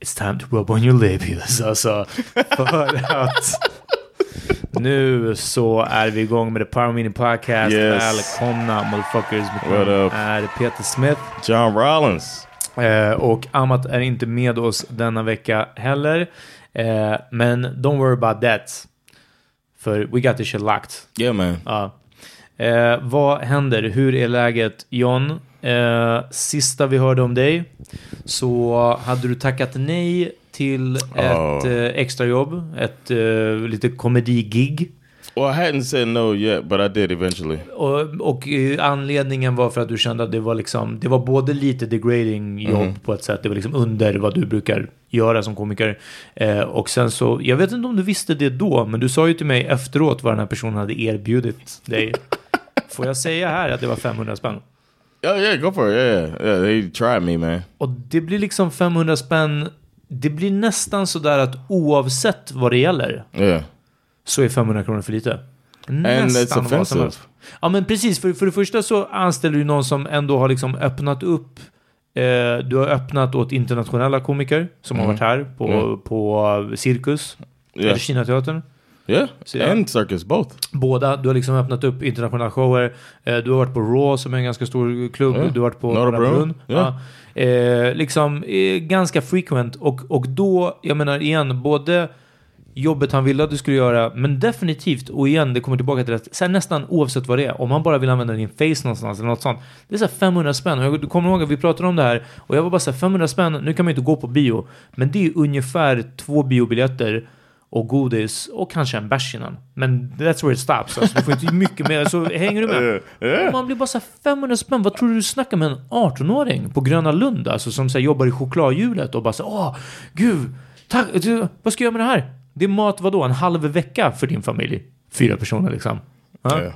It's time to rub on your labials. Alltså, för att nu så är vi igång med The Power Meeting Podcast. Yes. Välkomna motherfuckers. What up? är Peter Smith. John Rollins. Eh, och Amat är inte med oss denna vecka heller. Eh, men don't worry about that. För we got the shit locked. Yeah man. Ja. Eh, vad händer? Hur är läget John? Eh, sista vi hörde om dig så hade du tackat nej till ett oh. eh, extrajobb, ett eh, lite komedi-gig. Well, I hadn't said no yet, but I did eventually. Och, och eh, anledningen var för att du kände att det var liksom, det var både lite degrading jobb mm. på ett sätt, det var liksom under vad du brukar göra som komiker. Eh, och sen så, jag vet inte om du visste det då, men du sa ju till mig efteråt vad den här personen hade erbjudit dig. Får jag säga här att det var 500 spänn? Yeah, yeah, go for it. Yeah, yeah. yeah they tried me man. Och det blir liksom 500 spänn. Det blir nästan sådär att oavsett vad det gäller. Yeah. Så är 500 kronor för lite. Nästan And it's offensive. Ja men precis, för, för det första så anställer du någon som ändå har liksom öppnat upp eh, du har öppnat åt internationella komiker som mm. har varit här på, mm. på Cirkus, yeah. eller Kinateatern. Yeah, yeah. and Circus, both. Båda. Du har liksom öppnat upp internationella shower. Eh, du har varit på Raw som är en ganska stor klubb. Yeah. Du har varit på Norra Brunn. Yeah. Ja. Eh, liksom eh, ganska frequent. Och, och då, jag menar igen, både jobbet han ville att du skulle göra, men definitivt, och igen, det kommer tillbaka till det, så nästan oavsett vad det är, om han bara vill använda din face någonstans eller något sånt, det är så 500 spänn. Och jag, du kommer ihåg att vi pratade om det här, och jag var bara så 500 spänn, nu kan man inte gå på bio, men det är ungefär två biobiljetter och godis och kanske en bärs innan. Men that's where it stops. Alltså, du får inte mycket mer. Så hänger du med? Yeah. Man blir bara så här 500 spänn. Vad tror du du snackar med en 18-åring på Gröna Lund? Alltså som så här, jobbar i chokladhjulet och bara så åh, gud, tack, du, vad ska jag göra med det här? Det är mat, vadå, en halv vecka för din familj? Fyra personer liksom. Ja.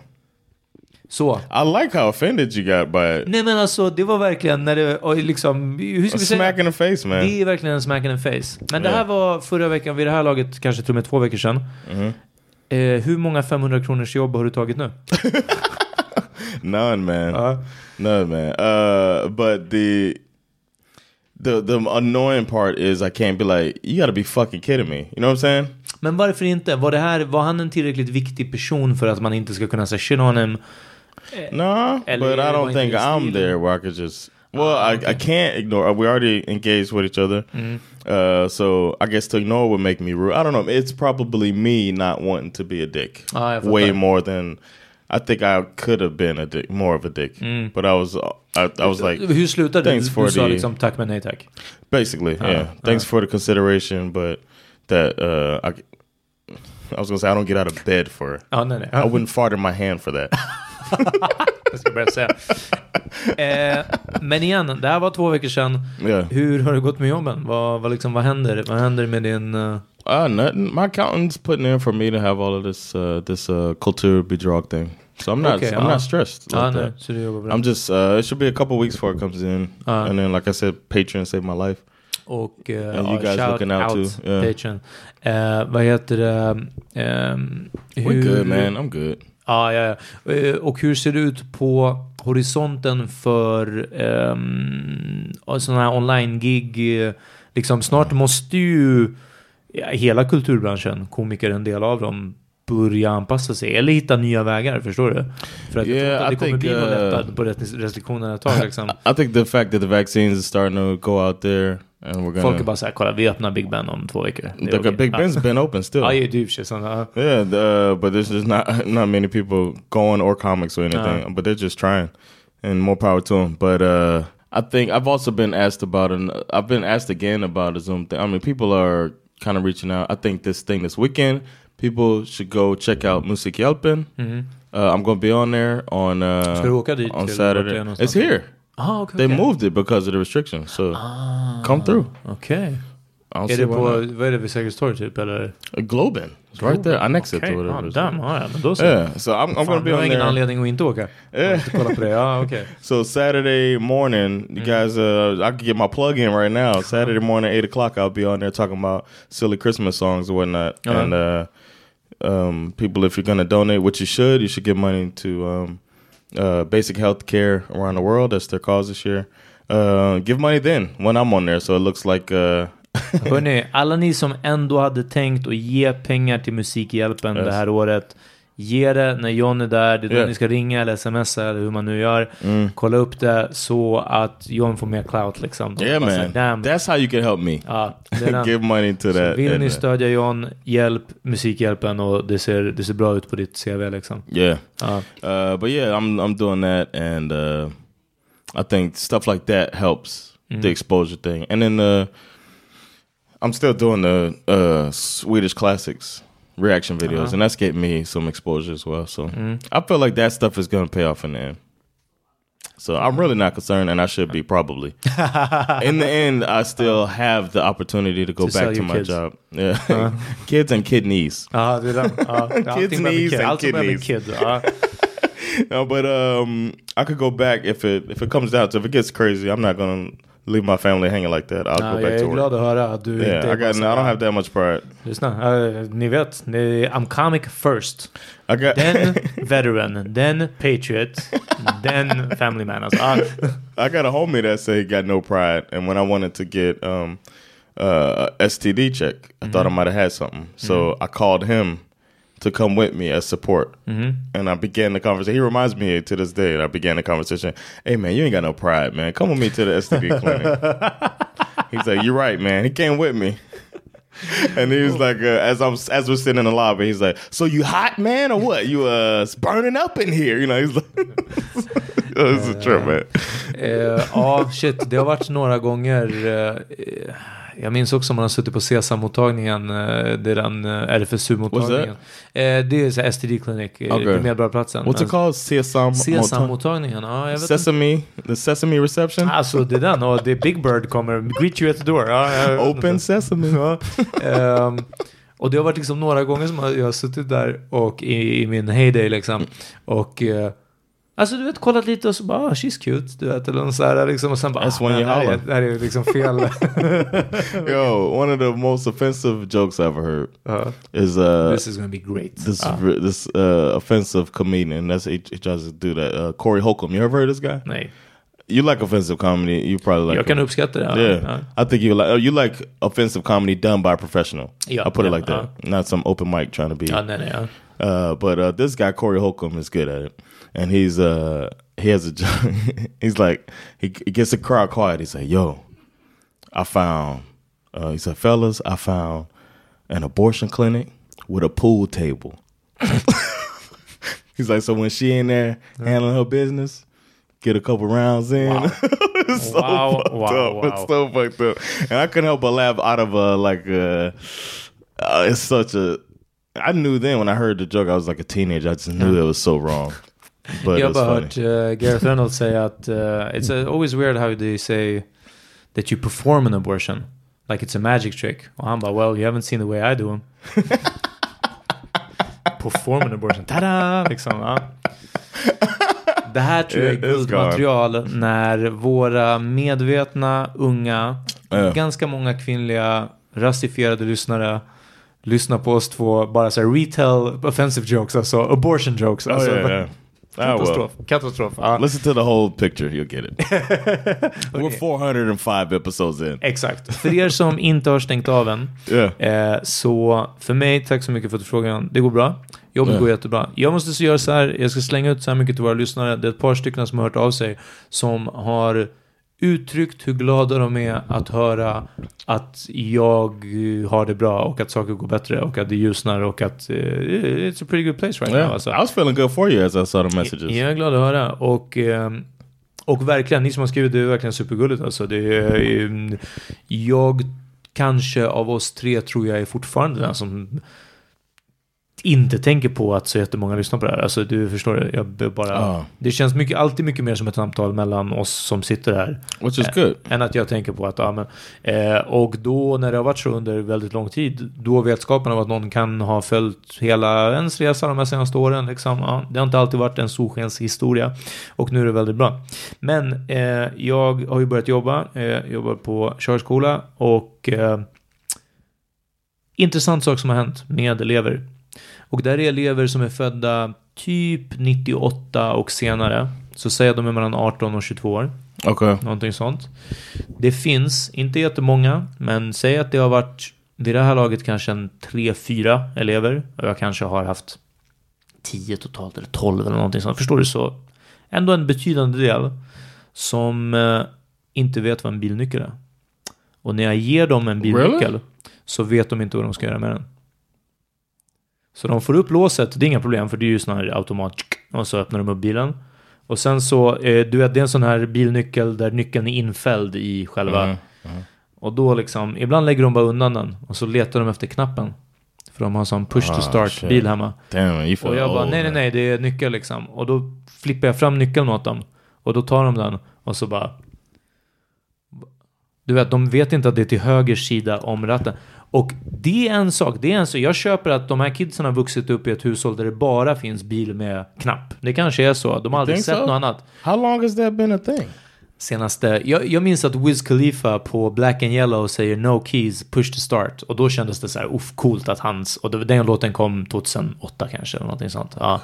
Så. I like how offended you got by it. Nej men alltså, det var verkligen när det, och liksom, hur ska A vi säga? smack in the face, man. Det är verkligen en smack in the face. Men det här var förra veckan, vid det här laget, kanske till och med två veckor sedan. Mm-hmm. Eh, hur många 500 kronors jobb har du tagit nu? None, man. Uh, None, man. Uh, but the the the annoying part is I can't be like, you got to be fucking kidding me. You know what I'm saying? men varför inte? Var, det här, var han en tillräckligt viktig person för att man inte ska kunna säga shit on him? No, but I don't think I'm there where I could just. Well, I, I um, can't ignore. We already engaged with each other, mm-hmm. uh, so I guess to ignore would make me rude. I don't know. It's probably me not wanting to be a dick. Oh, Fattar. way more than I think I could have been a dick, more of a dick. Mm. But I was, I, I was like, Hur slutade thanks Du for sa the- liksom tack men nej tack. basically, ah, yeah. Ah. Thanks for the consideration, but that uh, I, I was gonna say I don't get out of bed for. Ja, nej, nej. I wouldn't fart in my hand for that. Jag ska börja säga. eh, men igen, det här var två veckor sedan. Yeah. Hur har det gått med jobben? Vad, vad, liksom, vad händer? Vad händer med din... eh, Uh, nothing. My accountant's putting in for me to have all of this uh, this uh, culture bedrag thing. So I'm not Okay, I'm uh, not stressed like nej, that. I'm just uh, it should be a couple weeks before it comes in, Uh. and then like I said, Patreon saved my life. Och uh, And you guys shout looking out out too, yeah. Patreon. Eh, vad heter det? ehm, We're good, man. I'm good. Ja, ja, ja. Eh, Och hur ser det ut på horisonten för um, sådana här online-gig? Liksom, snart måste ju hela kulturbranschen, komiker en del av dem, börja anpassa sig eller hitta nya vägar, förstår du? För att Yeah, jag tror I inte att det kommer think, bli någon uh, lättnad på rest- restriktionerna ett tag. Liksom. I think the fact that the vaccines is starting to go out there, and we're gonna. Folk är bara såhär, kolla vi öppnar Big Ben om två veckor. The, okej. Big. Ben's been open still. Ja, ju i och för sig sådana, ja. Yeah, the, uh, but there's just not not many people going or comics or anything. Uh. But they're just trying, and more power to them. But uh, I think I've also been asked about an. I've been asked again about a Zoom thing. I mean, people are kind of reaching out. I think this thing this weekend, people should go check out Musik Yelpen. Uh, I'm going to be on there on uh. Ska du åka dit on till vart det är Saturday. It's here. Ah, okay. They okej. moved it because of the restrictions. So come through. Okay. I don't Är see det why på, not. vad är det vid Sergels torg typ eller? Uh, Globen. It's right there. Annexed Okej, to whatever. ah, damn, ah, ja, men då så. Yeah, so I'm, I'm Fan, going to be du har on ingen there. anledning att inte åka. Jag måste kolla på det, ja okej. So Saturday morning, you guys, uh, I can get my plug in right now. Saturday morning, eight o'clock, I'll be on there talking about silly Christmas songs and whatnot. Uh-huh. And uh, um, people, if you're gonna donate, which you should, you should give money to um, uh, basic health care around the world. That's their cause this year. Uh, give money then when I'm on there, so it looks like. Uh, Hörni, alla ni som ändå hade tänkt att ge pengar till Musikhjälpen Yes. det här året, ge det när John är där. Det är då Yeah. ni ska ringa eller smsa eller hur man nu gör. Mm. Kolla upp det så att John får mer clout liksom. yeah, man, damn. that's how you can help me. Ja, give money to Så that. vill ni stödja John, hjälp Musikhjälpen och det ser, det ser bra ut på ditt CV liksom. Yeah. Ja. Uh, but yeah, I'm I'm doing that, and uh, I think stuff like that helps the exposure thing. And then uh, I'm still doing the uh, Swedish classics reaction videos, and that's getting me some exposure as well. So I feel like that stuff is going to pay off in the end. So I'm really not concerned, and I should be probably. in the end, I still have the opportunity to go To back to my kids. job. Yeah, kids and kidneys. Det är den. Ja, allting knees kid. and Allt börjar med kidneys. kid. Ja. no, but um, I could go back if it if it comes down to if it gets crazy. I'm not gonna leave my family hanging like that. I'll Ja, go jag back to är work. glad att höra att du Yeah, inte I got. bara I don't have that much pride. Lyssna, eh, ni vet, ni, I'm comic first. I got. Then veteran, then patriot, then family man. Alltså, ah, I got a homie that said he got no pride, and when I wanted to get um, uh, a STD check, I thought I might have had something, so I called him to come with me as support, and I began the conversation. He reminds me to this day. that I began the conversation. Hey man, you ain't got no pride, man. Come with me to the STD clinic. He's like, you're right, man. He came with me. And he was like, uh, as I'm as we're sitting in the lobby, he's like, "So you hot, man, or what? You uh burning up in here?" You know, he's like, "Oh, "This is a trip, man." Ja, shit, det har varit några gånger. Eh, jag minns också om man har suttit på Sesam-mottagningen, eh, det är den eh, RFSU-mottagningen. Eh, det är så STD Clinic okay. på Medborgarplatsen. What's it called? Sesam? Sesam-mottagningen, ja jag vet Sesame? Inte. The Sesame Reception? Alltså det är den, och det är Big Bird kommer, greet you at the door. Ja, Open Sesame. Ja. um, och det har varit liksom några gånger som jag har suttit där och i, i min heyday liksom. Och uh, Alltså du vet, kollat lite och så bara, oh, she's cute, du vet, eller så här liksom, och sen bara, That's when det, här är, det här är liksom fel. Yo, one of the most offensive jokes I've ever heard uh, is uh, this is gonna be great. This uh. this uh, offensive comedian, that's he, he tries to do that. Uh, Corey Holcomb, you ever heard this guy? Nej. You like offensive comedy, you probably like Jag kan uppskatta det. Yeah, yeah. I think you like, oh, you like offensive comedy done by a professional. Yeah, I put yeah, it like that, not some open mic trying to be. Ja, nej, nej. Uh, but uh, this guy Corey Holcomb is good at it, and he's uh he has a he's like he, he gets the crowd quiet. He's like, "Yo, I found," uh, he said, "Fellas, I found an abortion clinic with a pool table." he's like, "So when she in there handling her business, get a couple rounds in." Wow. it's so wow, fucked wow, up. Wow. It's so fucked up, and I couldn't help but laugh out of a like uh, uh it's such a I knew then when I heard the joke, I was like a teenager. I just knew it was so wrong. But Jag har bara hört uh, Gareth Reynolds säga att uh, it's a, always weird how they say that you perform an abortion. Like it's a magic trick. Och han bara, well you haven't seen the way I do them. perform an abortion. Tada! Liksom, ja. Det här tror jag är guldmaterial när våra medvetna, unga, uh. ganska många kvinnliga rasifierade lyssnare lyssna på oss två bara så här retail offensive jokes, alltså abortion jokes. Alltså, oh, yeah, yeah. Katastrof. Ah, Katastrof. Ah. Listen to the whole picture, you'll get it. okay. We're 405 episodes in. Exakt. För er som inte har stängt av än. Yeah. Eh, så för mig, tack så mycket för att du frågade. Det går bra. Jobbet yeah. går jättebra. Jag måste så göra så här, jag ska slänga ut så här mycket till våra lyssnare. Det är ett par stycken som har hört av sig som har uttryckt hur glada de är att höra att jag har det bra och att saker går bättre och att det ljusnar och att uh, it's a pretty good place right yeah, now. Alltså. I was feeling good for you as I saw the messages. Jag är glad att höra och um, och verkligen, ni som har skrivit det är verkligen supergulligt alltså. Det är, um, jag kanske av oss tre tror jag är fortfarande den som inte tänker på att så jättemånga lyssnar på det här. Alltså du förstår, jag bara... Ah. Det känns mycket, alltid mycket mer som ett samtal mellan oss som sitter här. Which is good. Än att jag tänker på att, ja men... Eh, och då när det har varit så under väldigt lång tid, då vetskapen av att någon kan ha följt hela ens resa de här senaste åren, liksom, ja, det har inte alltid varit en solskenshistoria. Och nu är det väldigt bra. Men eh, jag har ju börjat jobba, eh, jobbar på körskola och eh, intressant sak som har hänt med elever och där är elever som är födda typ 98 och senare. Så säg att de är mellan 18 och 22 år. Okay. Någonting sånt. Det finns, inte jättemånga, men säg att det har varit vid det här laget kanske en 3-4 elever. Och jag kanske har haft 10 totalt eller 12 eller någonting sånt. Förstår du? Så ändå en betydande del som eh, inte vet vad en bilnyckel är. Och när jag ger dem en bilnyckel really? så vet de inte vad de ska göra med den. Så de får upp låset, det är inga problem för det är ju sån här automat och så öppnar de upp bilen. Och sen så, eh, du vet det är en sån här bilnyckel där nyckeln är infälld i själva. Mm. Mm. Och då liksom, ibland lägger de bara undan den och så letar de efter knappen. För de har sån push to ah, start ah, bil hemma. Damn, och jag bara, nej nej nej, det är nyckel liksom. Och då flippar jag fram nyckeln åt dem. Och då tar de den och så bara... Du vet, de vet inte att det är till höger sida om ratten. Och det är en sak, det är en sak. Jag köper att de här kidsen har vuxit upp i ett hushåll där det bara finns bil med knapp. Det kanske är så. De har aldrig sett so? något annat. How long has that been a thing? Senaste, jag, jag minns att Wiz Khalifa på Black and Yellow säger No keys, push to start. Och då kändes det så här, uff, coolt att hans, och den låten kom 2008 kanske, eller någonting sånt. Ja.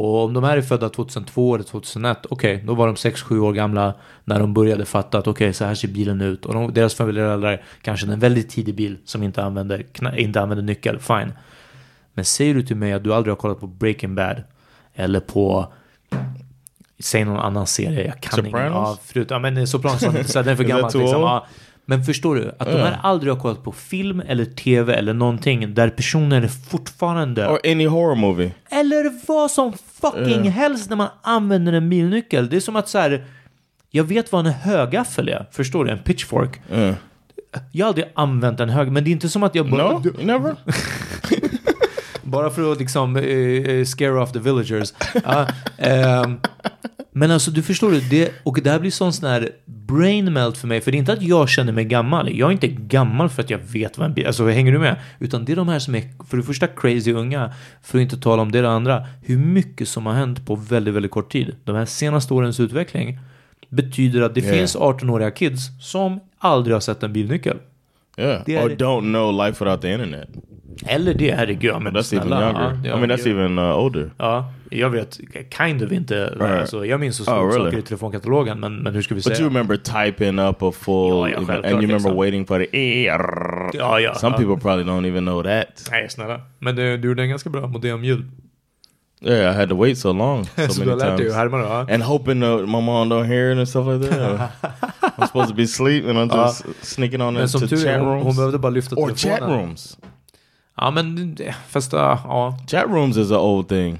Och om de här är födda 2002 eller 2001, okej, okay, då var de 6-7 år gamla när de började fatta att okej, okay, så här ser bilen ut. Och de, deras föräldrar kanske en väldigt tidig bil som inte använder, inte använder nyckel, fine. Men säger du till mig att du aldrig har kollat på Breaking Bad eller på Säg någon annan serie, jag kan Sopranos? ingen. Ja, förut, ja men Sopranos, den är för gammal. liksom. ja, men förstår du? Att de här aldrig har kollat på film eller tv eller någonting där personen är fortfarande... Or any horror movie. Eller vad som fucking yeah. helst när man använder en bilnyckel. Det är som att så här... Jag vet vad en högaffel är. Förstår du? En pitchfork. Mm. Jag har aldrig använt en hög, men det är inte som att jag bara... No, never. bara för att liksom uh, scare off the villagers. uh, um, men alltså du förstår, det, och det här blir sån sån här brain melt för mig. För det är inte att jag känner mig gammal. Jag är inte gammal för att jag vet vad en bil... Alltså hänger du med? Utan det är de här som är för det första crazy unga. För att inte tala om det, det andra. Hur mycket som har hänt på väldigt, väldigt kort tid. De här senaste årens utveckling betyder att det yeah. finns 18-åriga kids som aldrig har sett en bilnyckel. Yeah, det or don't know life without the internet. Eller det, herregud. Men that's snälla, even younger. Ja, I mean that's jag, even uh, older. Ja, jag vet kind of inte. Right. Alltså, jag minns så oh, really? saker i telefonkatalogen, men, men hur ska vi säga? But you remember typing up a full, ja, ja, and you remember liksom. waiting for the ja, ja, Some people probably don't even know that. Nej, snälla. Men du, du gjorde en ganska bra modemljud. Yeah, I had to wait so long, so many times, and hoping that my mom don't hear it and stuff like that. I'm supposed to be asleep and I'm just ja. sneaking on into chat rooms. Hon, behövde bara lyfta Or chat rooms. Ja, men fast ja. Chat rooms is an old thing.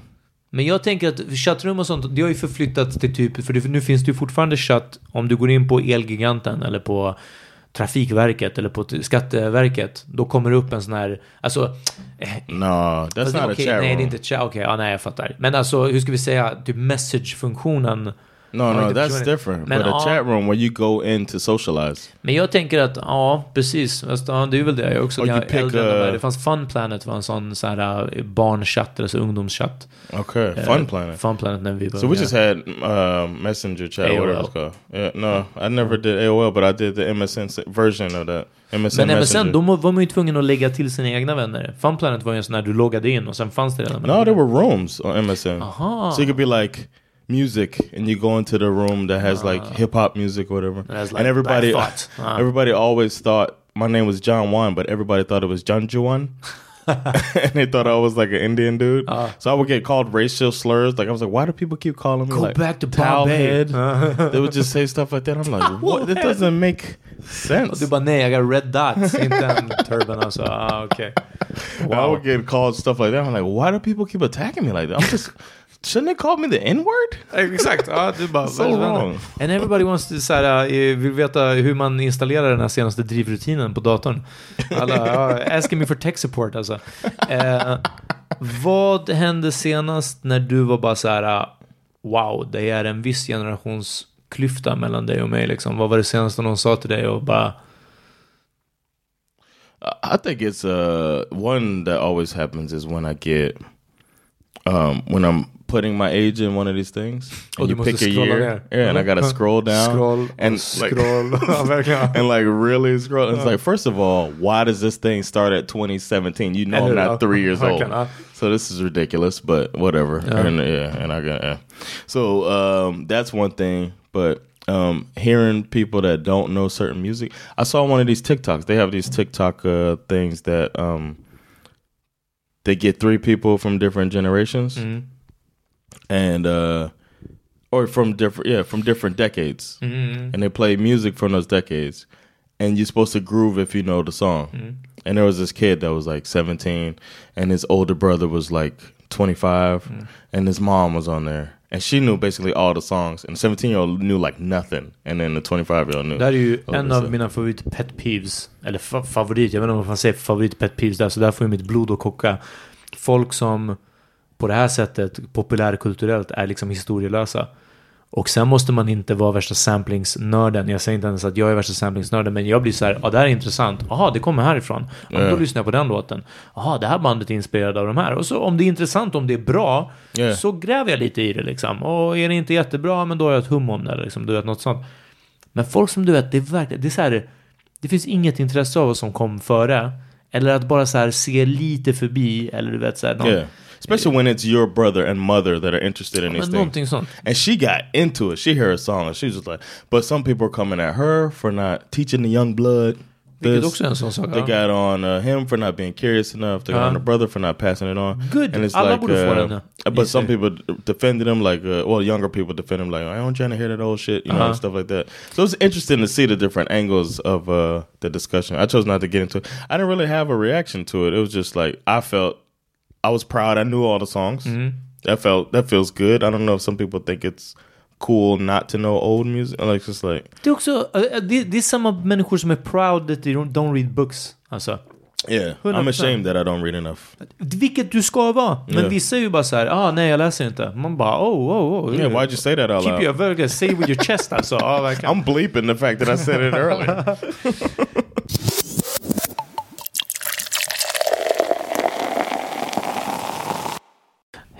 Men jag tänker att chattrum och sånt, det har ju förflyttats till typ, för nu finns det ju fortfarande chatt om du går in på Elgiganten eller på Trafikverket eller på Skatteverket, då kommer det upp en sån här, alltså... Eh, no, that's alltså, not okay, a chat Nej, det är inte chat, okej, okay, ja, nej jag fattar. Men alltså, hur ska vi säga, typ message-funktionen No, no, that's different. Men, But a chat room where you go in to socialize. Men jag tänker att, ja, precis. ja, det är väl det jag också. Jag äldre a... Det fanns Fun Planet var en sån så här uh, barnchatt, eller så ungdomschatt. Okay, uh, Fun Planet. Fun Planet när vi började. So we just had uh, Messenger chat, AOL. whatever it's called. Yeah, no, I never did AOL, but I did the MSN version of that. MSN Men MSN, då var man ju tvungen att lägga till sina egna vänner. Fun Planet var ju en sån här du loggade in och sen fanns det redan. No, there were rooms on MSN. Aha. So you could be like music and you go into the room that has like uh, hip hop music or whatever. Like and everybody uh, everybody always thought my name was John Juan, but everybody thought it was John Juan. and they thought I was like an Indian dude. Uh, so I would get called racial slurs. Like I was like, why do people keep calling me go like back to towel head? they would just say stuff like that. I'm like, what? That doesn't make sense. Du bara nej, I got red dots. Inte en turban alltså. Ah, okay. Wow. I would get called stuff like that. I'm like, why do people keep attacking me like that? I'm just Shouldn't they call me the N-word? Exakt, ja, du bara... so wrong. And everybody wants to så här, uh, vill veta hur man installerar den här senaste drivrutinen på datorn. Alla, uh, asking me for tech support alltså. Uh, vad hände senast när du var bara så här, uh, wow, det är en viss generationsklyfta mellan dig och mig liksom. Vad var det senaste någon sa till dig och bara... I think it's uh, one that always happens is when I get um, when I'm putting my age in one of these things. And you pick a year. Ner. Yeah, and I gotta scroll down. Scroll and scroll. Like, and like really scroll. And it's like, first of all, why does this thing start at 2017? You know I'm not three years old. So this is ridiculous, but whatever. Yeah. And yeah, and I got yeah. So um, that's one thing. But um, hearing people that don't know certain music. I saw one of these TikToks. They have these TikTok uh, things that um, they get three people from different generations. Mm-hmm and uh or from different yeah from different decades. Mm-hmm. and they play music from those decades. And you're supposed to groove if you know the song. Mm-hmm. and there was this kid that was like 17 and his older brother was like 25 mm-hmm. and his mom was on there. And she knew basically all the songs. And the 17 year old knew like nothing. And then the 25 year old knew. Det här är ju en av mina favorit pet peeves eller fa favorit, jag vet inte om man säger favorit pet peeves där så där får ju mitt blod att koka folk som på det här sättet populärkulturellt är liksom historielösa. Och sen måste man inte vara värsta samplingsnörden. Jag säger inte ens att jag är värsta samplingsnörden, men jag blir så här, ja det här är intressant. Jaha, det kommer härifrån. Ja. Då lyssnar jag på den låten. Jaha, det här bandet är inspirerat av de här. Och så om det är intressant, om det är bra, yeah. så gräver jag lite i det liksom. Och är det inte jättebra, men då har jag ett hum om det, liksom. Du vet, något sånt. Men folk som du vet, det är verkligen, det är så här, det finns inget intresse av vad som kom före. Eller att bara så här se lite förbi, eller du vet så här, någon, yeah. Especially when it's your brother and mother that are interested in these things. Sånt. And she got into it. She heard a song and she was just like, but some people are coming at her for not teaching the young blood. This. också en sån sak. They got on uh, him for not being curious enough. They got on the brother for not passing it on. Good. And it's Alla like, uh, but some people defended him like, uh, well, younger people defend him like, I don't trying to hear that old shit, you know, uh -huh. stuff like that. So it's interesting to see the different angles of uh, the discussion. I chose not to get into it. I didn't really have a reaction to it. It was just like I felt I was proud. I knew all the songs. Mm-hmm. That felt that feels good. I don't know if some people think it's cool not to know old music. Like just like. Det är också, uh, det, det är samma människor som är proud that they don't, don't read books. Alltså. Yeah, 100%. I'm ashamed that I don't read enough. Vilket du ska vara. Men yeah. vissa är ju bara så här, ah nej jag läser inte. Man bara, oh, oh, oh. Yeah, why'd you say that out Keep loud? Your, say it with your chest alltså. Ah, I'm bleeping the fact that I said it earlier.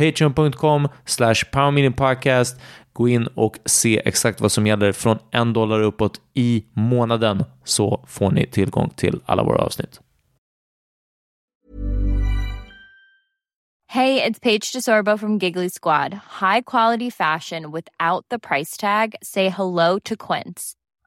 Patreon.com slash podcast. Gå in och se exakt vad som gäller från en dollar uppåt i månaden så får ni tillgång till alla våra avsnitt. Hej, det är Paige DeSorbo från Giggly Squad. High quality fashion without the price tag. Say hello to Quince.